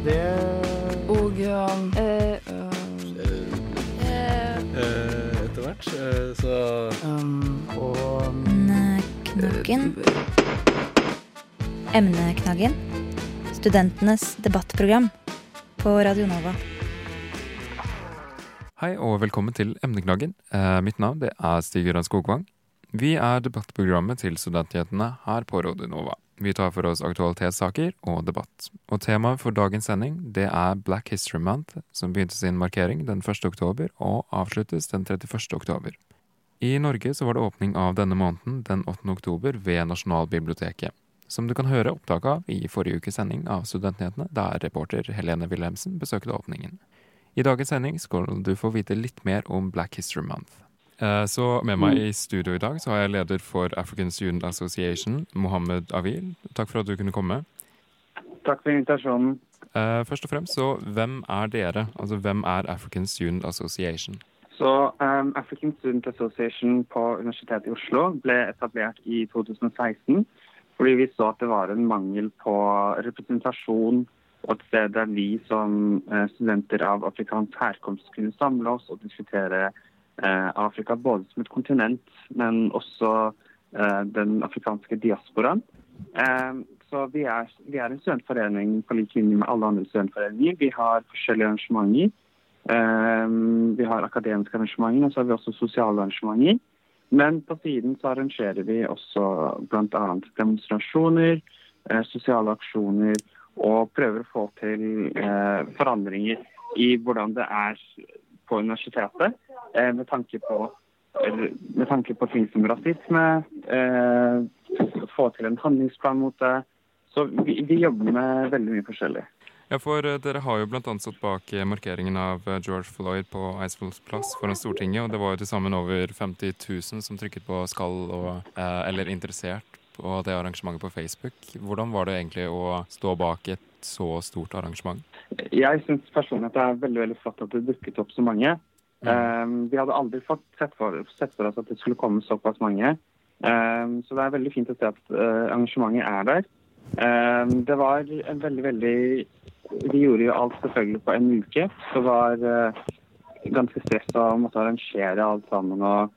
Det Og eh, eh, Etter hvert. eh, så um, Og Emneknaggen. Emneknaggen. Studentenes debattprogram på Radio Nova. Hei og velkommen til Emneknaggen. Eh, mitt navn det er Stig Gøran Skogvang. Vi er debattprogrammet til studentnyhetene her på Radio Nova. Vi tar for oss aktualitetssaker og debatt. Og temaet for dagens sending det er Black History Month, som begynte sin markering den 1. oktober og avsluttes den 31. oktober. I Norge så var det åpning av denne måneden den 8. oktober ved Nasjonalbiblioteket. Som du kan høre opptak av i forrige ukes sending av Studentnyhetene, der reporter Helene Wilhelmsen besøkte åpningen. I dagens sending skal du få vite litt mer om Black History Month. Eh, Så med meg i studio i dag så har jeg leder for African Student Association, Mohammed Avil. Takk for at du kunne komme. Takk for invitasjonen. Eh, Først og fremst, så hvem er dere? Altså hvem er African Student Association? Så um, African Student Association på Universitetet i Oslo ble etablert i 2016 fordi vi så at det var en mangel på representasjon og et sted der vi som eh, studenter av afrikansk herkomst kunne samle oss og diskutere Afrika både som et kontinent, men også eh, den afrikanske diasporaen. Eh, så vi er, vi er en studentforening på lik linje med alle andre studentforeninger. Vi har forskjellige arrangementer. Eh, vi har akademiske arrangementer, og så har vi også sosiale arrangementer. Men på siden så arrangerer vi også bl.a. demonstrasjoner, eh, sosiale aksjoner, og prøver å få til eh, forandringer i hvordan det er på universitetet, eh, med tanke på med tanke på ting som rasisme, eh, få til en handlingsplan mot det. Så vi, vi jobber med veldig mye forskjellig. Ja, for eh, dere har jo bl.a. stått bak markeringen av George Floyd på Eidsvolls plass foran Stortinget, og det var jo til sammen over 50 000 som trykket på 'skal' og, eller interessert på det arrangementet på Facebook. Hvordan var det egentlig å stå bak et så stort arrangement? Jeg syns personlig at det er veldig veldig flott at det dukket opp så mange. Um, vi hadde aldri fått sett for, sett for oss at det skulle komme såpass mange. Um, så det er veldig fint å se at uh, arrangementet er der. Um, det var en veldig, veldig Vi gjorde jo alt selvfølgelig på en uke. Det var uh, ganske stress å måtte arrangere alt sammen. og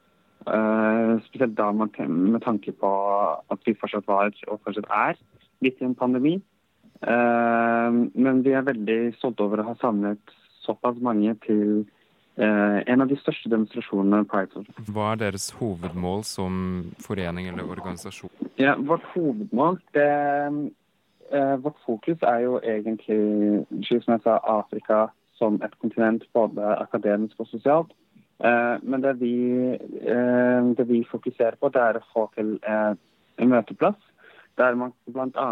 uh, Spesielt da med, med tanke på at vi fortsatt var, og fortsatt er, midt i en pandemi. Uh, men vi er veldig stolte over å ha samlet såpass mange til uh, en av de største demonstrasjonene Pride. Hva er deres hovedmål som forening eller organisasjon? Ja, vårt hovedmål, det, uh, vårt fokus er jo egentlig, som jeg sa, Afrika som et kontinent, både akademisk og sosialt. Men det vi, det vi, fokuserer på, det er å få til en møteplass der man bl.a.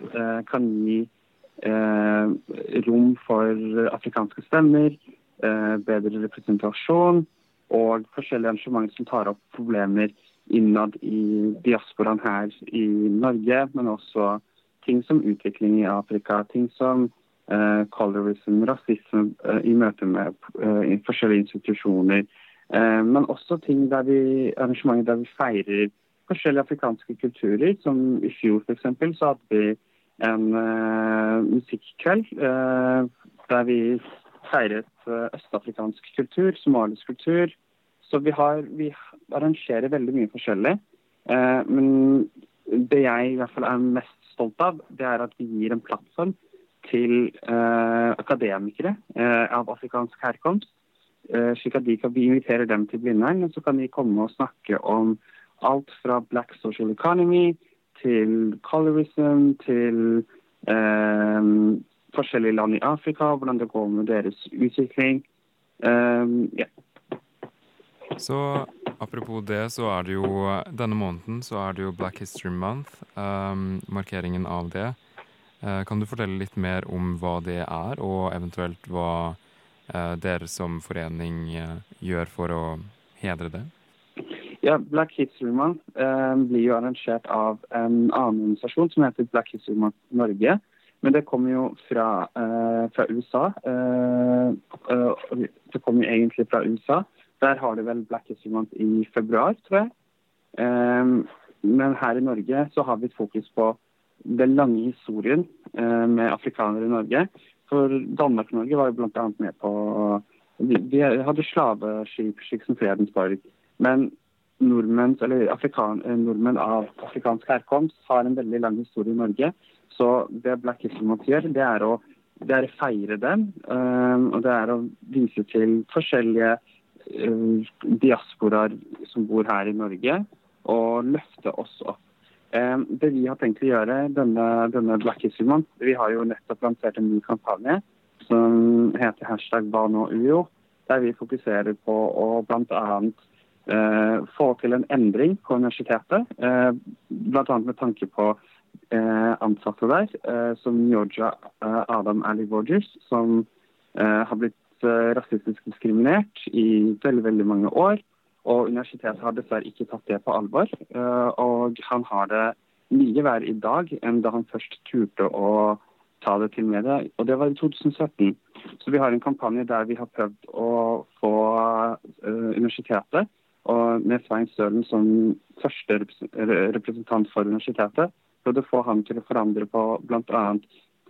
Eh, kan gi eh, rom for afrikanske stemmer, eh, bedre representasjon og forskjellige arrangementer som tar opp problemer innad i diasporaen her i Norge, men også ting som utvikling i Afrika, ting som eh, colorism, rasisme i møte med i forskjellige institusjoner, men også ting der vi, arrangementer der vi feirer forskjellige afrikanske kulturer. Som i fjor f.eks. så hadde vi en uh, musikkveld uh, der vi feiret uh, østafrikansk kultur, somalisk kultur. Så vi, har, vi arrangerer veldig mye forskjellig. men det jeg i hvert fall er mest stolt av, det er at vi gir en plattform til akademikere av afrikansk herkomst. slik at de kan, Vi inviterer dem til Blindern, og så kan de komme og snakke om alt fra black social economy til colorism til eh, forskjellige land i Afrika, hvordan det går med deres utvikling. Um, yeah. Så apropos det, så er det jo denne måneden så er det jo Black History Month, um, markeringen av det. Uh, kan du fortelle litt mer om hva det er, og eventuelt hva uh, dere som forening uh, gjør for å hedre det? Ja, Black History Month eh, blir jo arrangert av en annen organisasjon som heter Black History Month Norge. Men det kommer jo fra, eh, fra USA. Eh, det kommer jo egentlig fra USA. Der har de vel Black History Month i februar, tror jeg. men her i Norge så har vi et fokus på den lange historien med afrikanere i Norge. For Danmark og Norge var jo bl.a. med på Vi hadde slaveskip slik som Fredensborg. Men nordmenn, afrikan, nordmenn av afrikansk herkomst har en veldig lang historie i Norge. Så det Black History Month gjør, det er å, det er feire dem. og det er å vise til forskjellige diasporaer som bor her i Norge, og løfte oss opp. Det vi har tenkt å gjøre denne, denne Black History Month, vi har jo nettopp lansert en ny kampanje som heter hashtag hva nå der vi fokuserer på å blant Eh, få til en endring på universitetet, eh, bl.a. med tanke på eh, ansatte der, eh, som Georgia eh, Adam Ali Rogers, som eh, har blitt rasistisk diskriminert i veldig, veldig mange år. Og universitetet har dessverre ikke tatt det på alvor. Og han har det mye verre i dag enn da han først turte å ta det til media, og det var i 2017. Så vi har en kampanje der vi har prøvd å få universitetet, og med Svein Stølen som første representant for universitetet, prøvde å få ham til å forandre på bl.a.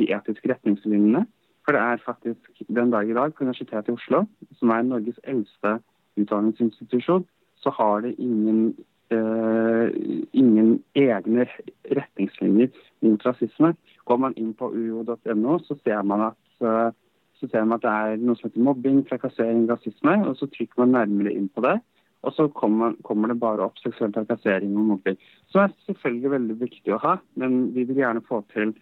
de etiske retningslinjene. For det er faktisk den dag i dag på Universitetet i Oslo, som er Norges eldste utdanningsinstitusjon, så har det ingen, uh, ingen egne retningslinjer mot rasisme. Går man inn på uo.no, så ser man at uh, så ser man at det er noe som heter mobbing, trakassering, rasisme. og Så trykker man nærmere inn på det. Og så kommer, kommer det bare opp seksuell trakassering og mobbing. Som er selvfølgelig veldig viktig å ha, men vi vil gjerne få til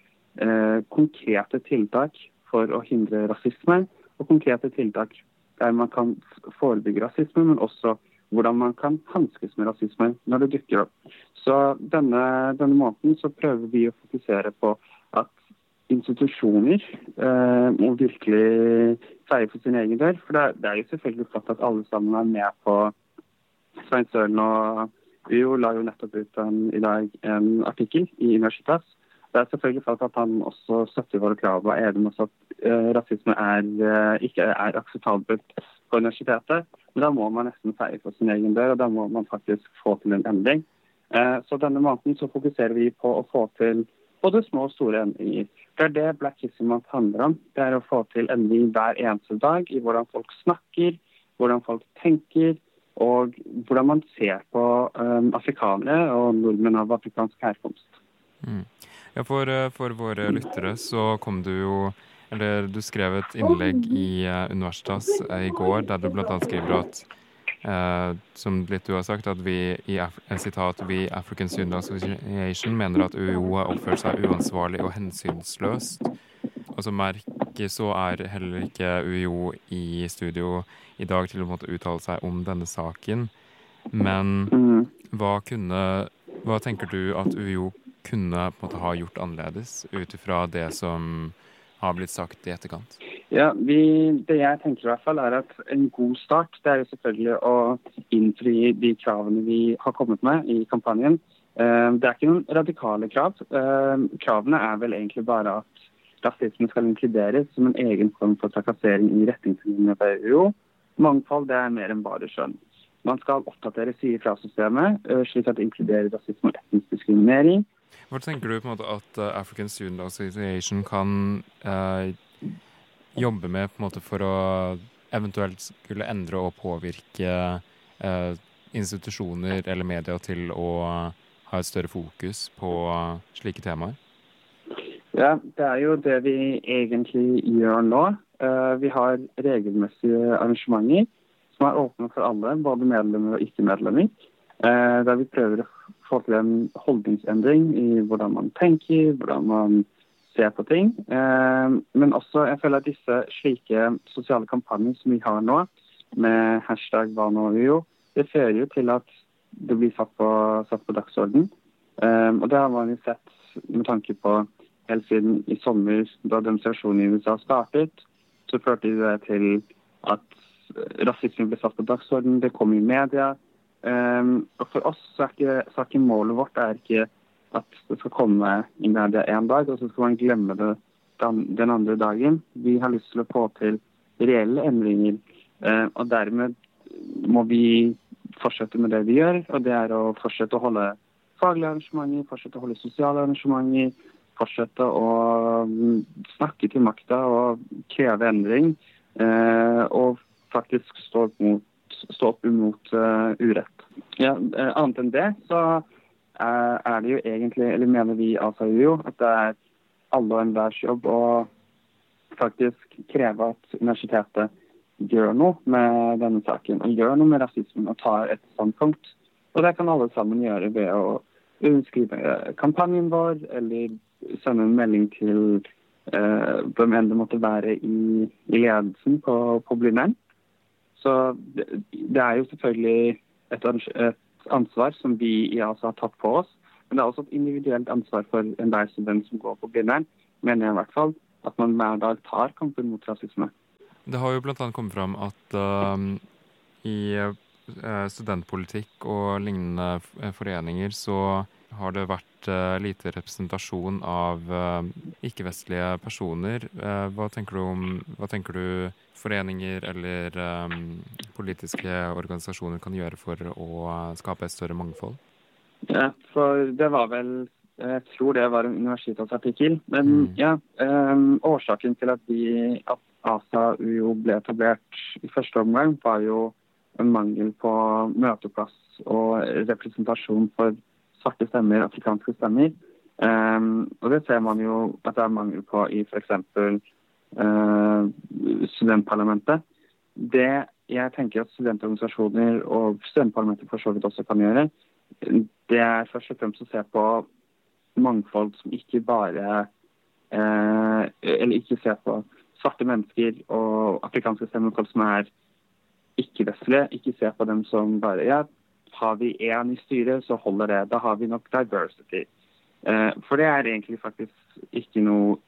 eh, konkrete tiltak for å hindre rasisme. Og konkrete tiltak der man kan forebygge rasisme, men også hvordan man kan hanskes med rasisme når det dukker opp. Så denne, denne måten så prøver vi å fokusere på at institusjoner eh, må virkelig feie for sin egen dør. For det, det, er jo selvfølgelig flott at alle sammen er med på Svein Søren og UiO la jo nettopp ut en, i dag en artikkel i Universitas. Det er selvfølgelig falt at han også støtter våre krav og er enig med oss at rasisme er, uh, ikke er akseptabelt på universitetet. Men da må man nesten feie for sin egen dør, og da må man faktisk få til en endring. Uh, så denne måneden så fokuserer vi på å få til både små og store endringer. Det er det Black History Month handler om. Det er å få til endring hver eneste dag i hvordan folk snakker, hvordan folk tenker, og hvordan man ser på um, afrikanere og nordmenn av afrikansk herkomst. Mm. Ja, for, eh, for, våre lyttere så kom du jo Eller du skrev et innlegg i uh, Universitas uh, i går der du bl.a. skriver at Uh, som litt du har sagt, at vi i Af sitat, vi African Student Association mener at UiO har oppført seg uansvarlig og hensynsløst. Og som merke så er heller ikke UiO i studio i dag til å måtte uttale seg om denne saken. Men hva kunne Hva tenker du at UiO kunne måte ha gjort annerledes ut ifra det som har blitt sagt i etterkant? Ja, vi, Det jeg tenker i hvert fall er at en god start det er jo selvfølgelig å innfri de kravene vi har kommet med i kampanjen. Eh, det er ikke noen radikale krav. Eh, kravene er vel egentlig bare at rasisme skal inkluderes som en egen form for trakassering i retningslinjene for EU. Mangfold det er mer enn bare skjønn. Man skal oppdatere sider fra systemet, eh, slik at det inkluderer rasisme og etnisk diskriminering. Hva tenker du på en måte at African Student Association kan eh, jobbe med på en måte for å eventuelt skulle endre og påvirke eh, institusjoner eller media til å ha et større fokus på slike temaer? Ja, det er jo det vi egentlig gjør nå. Uh, vi har regelmessige arrangementer som er åpne for alle, både medlemmer og ikke-medlemmer. Uh, der vi prøver å få til en holdningsendring i hvordan man tenker, hvordan man ser på ting. Eh, men også jeg føler at disse slike sosiale kampanjer som vi har nå, med hashtag hva nå jo, det fører jo til at det blir satt på, satt på dagsorden. Eh, og det har man jo sett med tanke på helt siden i sommer, da demonstrasjonen i USA startet, så førte det til at rasisme ble satt på dagsordenen, Det kom i media. Um, og For oss så er ikke, ikke målet vårt er ikke at det skal komme i media én dag, og så skal man glemme det den andre dagen. Vi har lyst til å få til reelle endringer. Eh, og dermed må vi fortsette med det vi gjør, og det er å fortsette å holde faglige arrangementer, fortsette å holde sosiale arrangementer, fortsette å mm, snakke til makta og kreve endring. Eh, og faktisk stå opp, mot, stå opp imot uh, urett. Ja, eh, annet enn det så er det jo egentlig, eller mener vi altså jo, at det er alle og enhvers jobb å faktisk kreve at universitetet gjør noe med denne saken. Og gjør noe med rasismen og tar et standpunkt. Og det kan alle sammen gjøre ved å skrive kampanjen vår, eller sende en melding til eh, hvem enn det måtte være i, i ledelsen på, på Blindern. Så det, det, er jo selvfølgelig et, et ansvar som vi i ASA har tatt på oss. Men det er også et individuelt ansvar for enhver student som går på Blindern, mener jeg i hvert fall, at man hver dag tar kampen mot rasisme. Det har jo bl.a. kommet fram at uh, i uh, studentpolitikk og lignende foreninger så har det vært uh, lite representasjon av ikke-vestlige personer. Hva tenker, du om, hva tenker du foreninger eller politiske organisasjoner kan gjøre for å skape et større mangfold? Ja, for det var vel jeg tror det var en universitetsartikkel. Men mm. ja, um, årsaken til at, vi, at ASA UiO ble etablert i første omgang, var jo en mangel på møteplass og representasjon for svarte stemmer, afrikanske stemmer. Um, og det ser man jo at det er mangel på i f.eks. Uh, studentparlamentet. Det jeg tenker at studentorganisasjoner og studentparlamentet for så vidt også kan gjøre, det er først og fremst å se på mangfold som ikke bare uh, Eller ikke se på svarte mennesker og afrikanske stemmer, som er ikke-vestlige. Ikke se på dem som bare ja, har vi én i styret, så holder det. Da har vi nok diversity. Eh, for det er egentlig faktisk ikke noe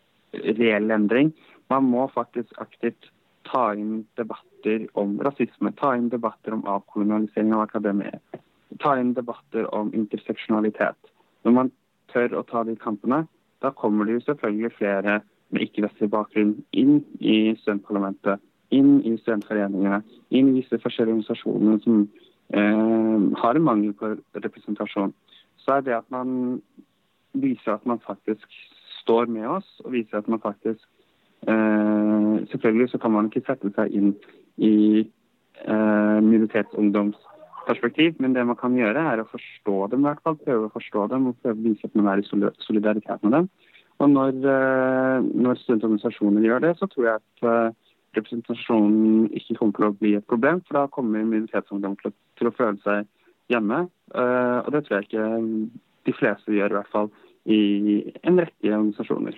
reell endring. Man må faktisk aktivt ta inn debatter om rasisme, ta inn debatter om avkolonialisering av akademiet, ta inn debatter om interseksjonalitet. Når man tør å ta de kampene, da kommer det jo selvfølgelig flere med ikke-vestlig bakgrunn inn i studentparlamentet, inn i studentforeningene, inn i disse forskjellige organisasjonene som har en mangel på representasjon. Så er det at man viser at man faktisk står med oss, og viser at man faktisk eh, Selvfølgelig så kan man ikke sette seg inn i eh, minoritetsungdoms perspektiv, men det man kan gjøre, er å forstå dem, i hvert fall. Prøve å forstå dem og prøve å vise at man er i solidaritet med dem. Og når, eh, når studentorganisasjoner gjør det, så tror jeg at eh, representasjonen ikke kommer til å bli et problem. For da kommer minoritetsungdom til, til, å føle seg hjemme. Eh, og det tror jeg ikke de fleste gjør, i hvert fall i en rekke organisasjoner.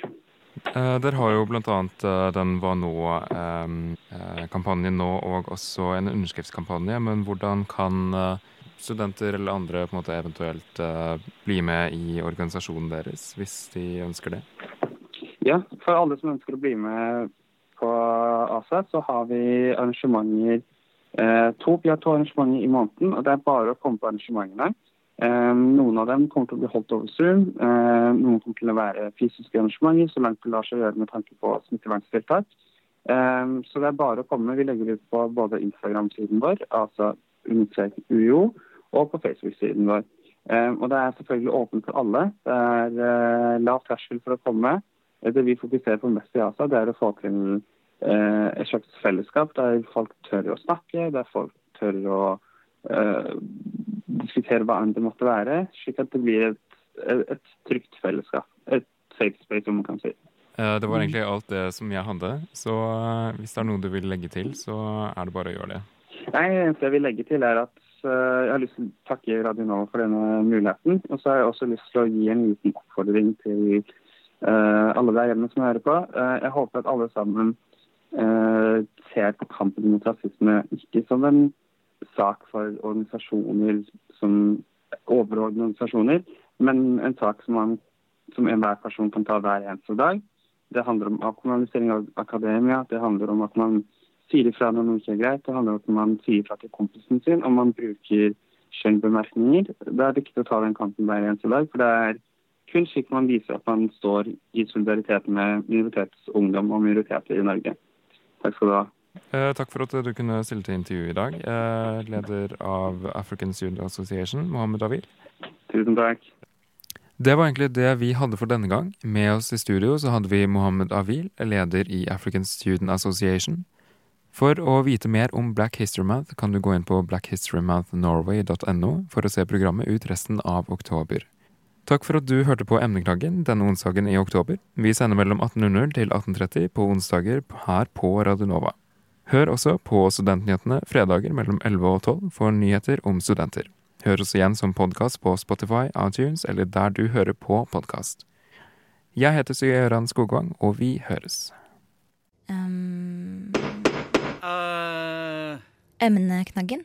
Eh, dere har jo bl.a. Uh, den Hva nå-kampanjen nå, og også en underskriftskampanje. Men hvordan kan studenter eller andre på en måte eventuelt eh, bli med i organisasjonen deres, hvis de ønsker det? Ja, for alle som ønsker å bli med på ASA, så har vi arrangementer uh, to, Vi har to arrangementer i måneden, og det er bare å komme på arrangementene. Um, noen av dem kommer til å bli holdt over Zoom. Uh, noen kommer til å være fysiske arrangementer, så langt det lar seg gjøre med tanke på smitteverntiltak. Så det er bare å komme. Vi legger ut på både Instagram-siden vår, altså UiO, og på Facebook-siden vår. Eh, og Det er selvfølgelig åpent for alle. Det er eh, lav terskel for å komme. Det vi fokuserer på mest i ASA, det er å få til eh, et slags fellesskap der folk tør å snakke, der folk tør å diskutere hva enn det måtte være, slik at det blir et, et trygt fellesskap. Et safe space, om man kan si. Det var egentlig alt det som jeg hadde. Så hvis det er noe du vil legge til, så er det bare å gjøre det. Nei, Det jeg vil legge til, er at Eh, jeg har lyst til å takke Radio Nova for denne muligheten. Og så har jeg også lyst til å gi en liten oppfordring til uh, alle der hjemme som hører på. Uh, jeg håper at alle sammen uh, ser på kampen mot rasisme ikke som en sak for organisasjoner som overordnede organisasjoner, men en sak som, man, som enhver person kan ta hver eneste dag. Det handler om avkommunalisering av akademia. Det handler om at man sier ifra når noe ikke er greit. Det handler om at man sier ifra til kompisen sin, og man bruker skjønnbemerkninger. Det er viktig å ta den kampen hver eneste dag. For det er kun slik man viser at man står i solidaritet med minoritetsungdom og minoriteter i Norge. Takk skal du ha. Eh, takk for at du kunne stille til intervju i dag. Eh, leder av African Student Association, Mohammed Awil. Tusen takk. Det var egentlig det vi hadde for denne gang. Med oss i studio så hadde vi Mohammed Avil, leder i African Student Association. For å vite mer om Black History Month kan du gå inn på blackhistorymonthnorway.no for å se programmet ut resten av oktober. Takk for at du hørte på Emneknaggen denne onsdagen i oktober. Vi sender mellom 18.00 til 18.30 på onsdager her på Radionova. Hør også på Studentnyhetene fredager mellom 11 og 12 for nyheter om studenter. Hør oss igjen som podkast på Spotify, iTunes eller der du hører på podkast. Jeg heter Gøran Skogvang, og vi høres. Um, Uh. emneknaggen.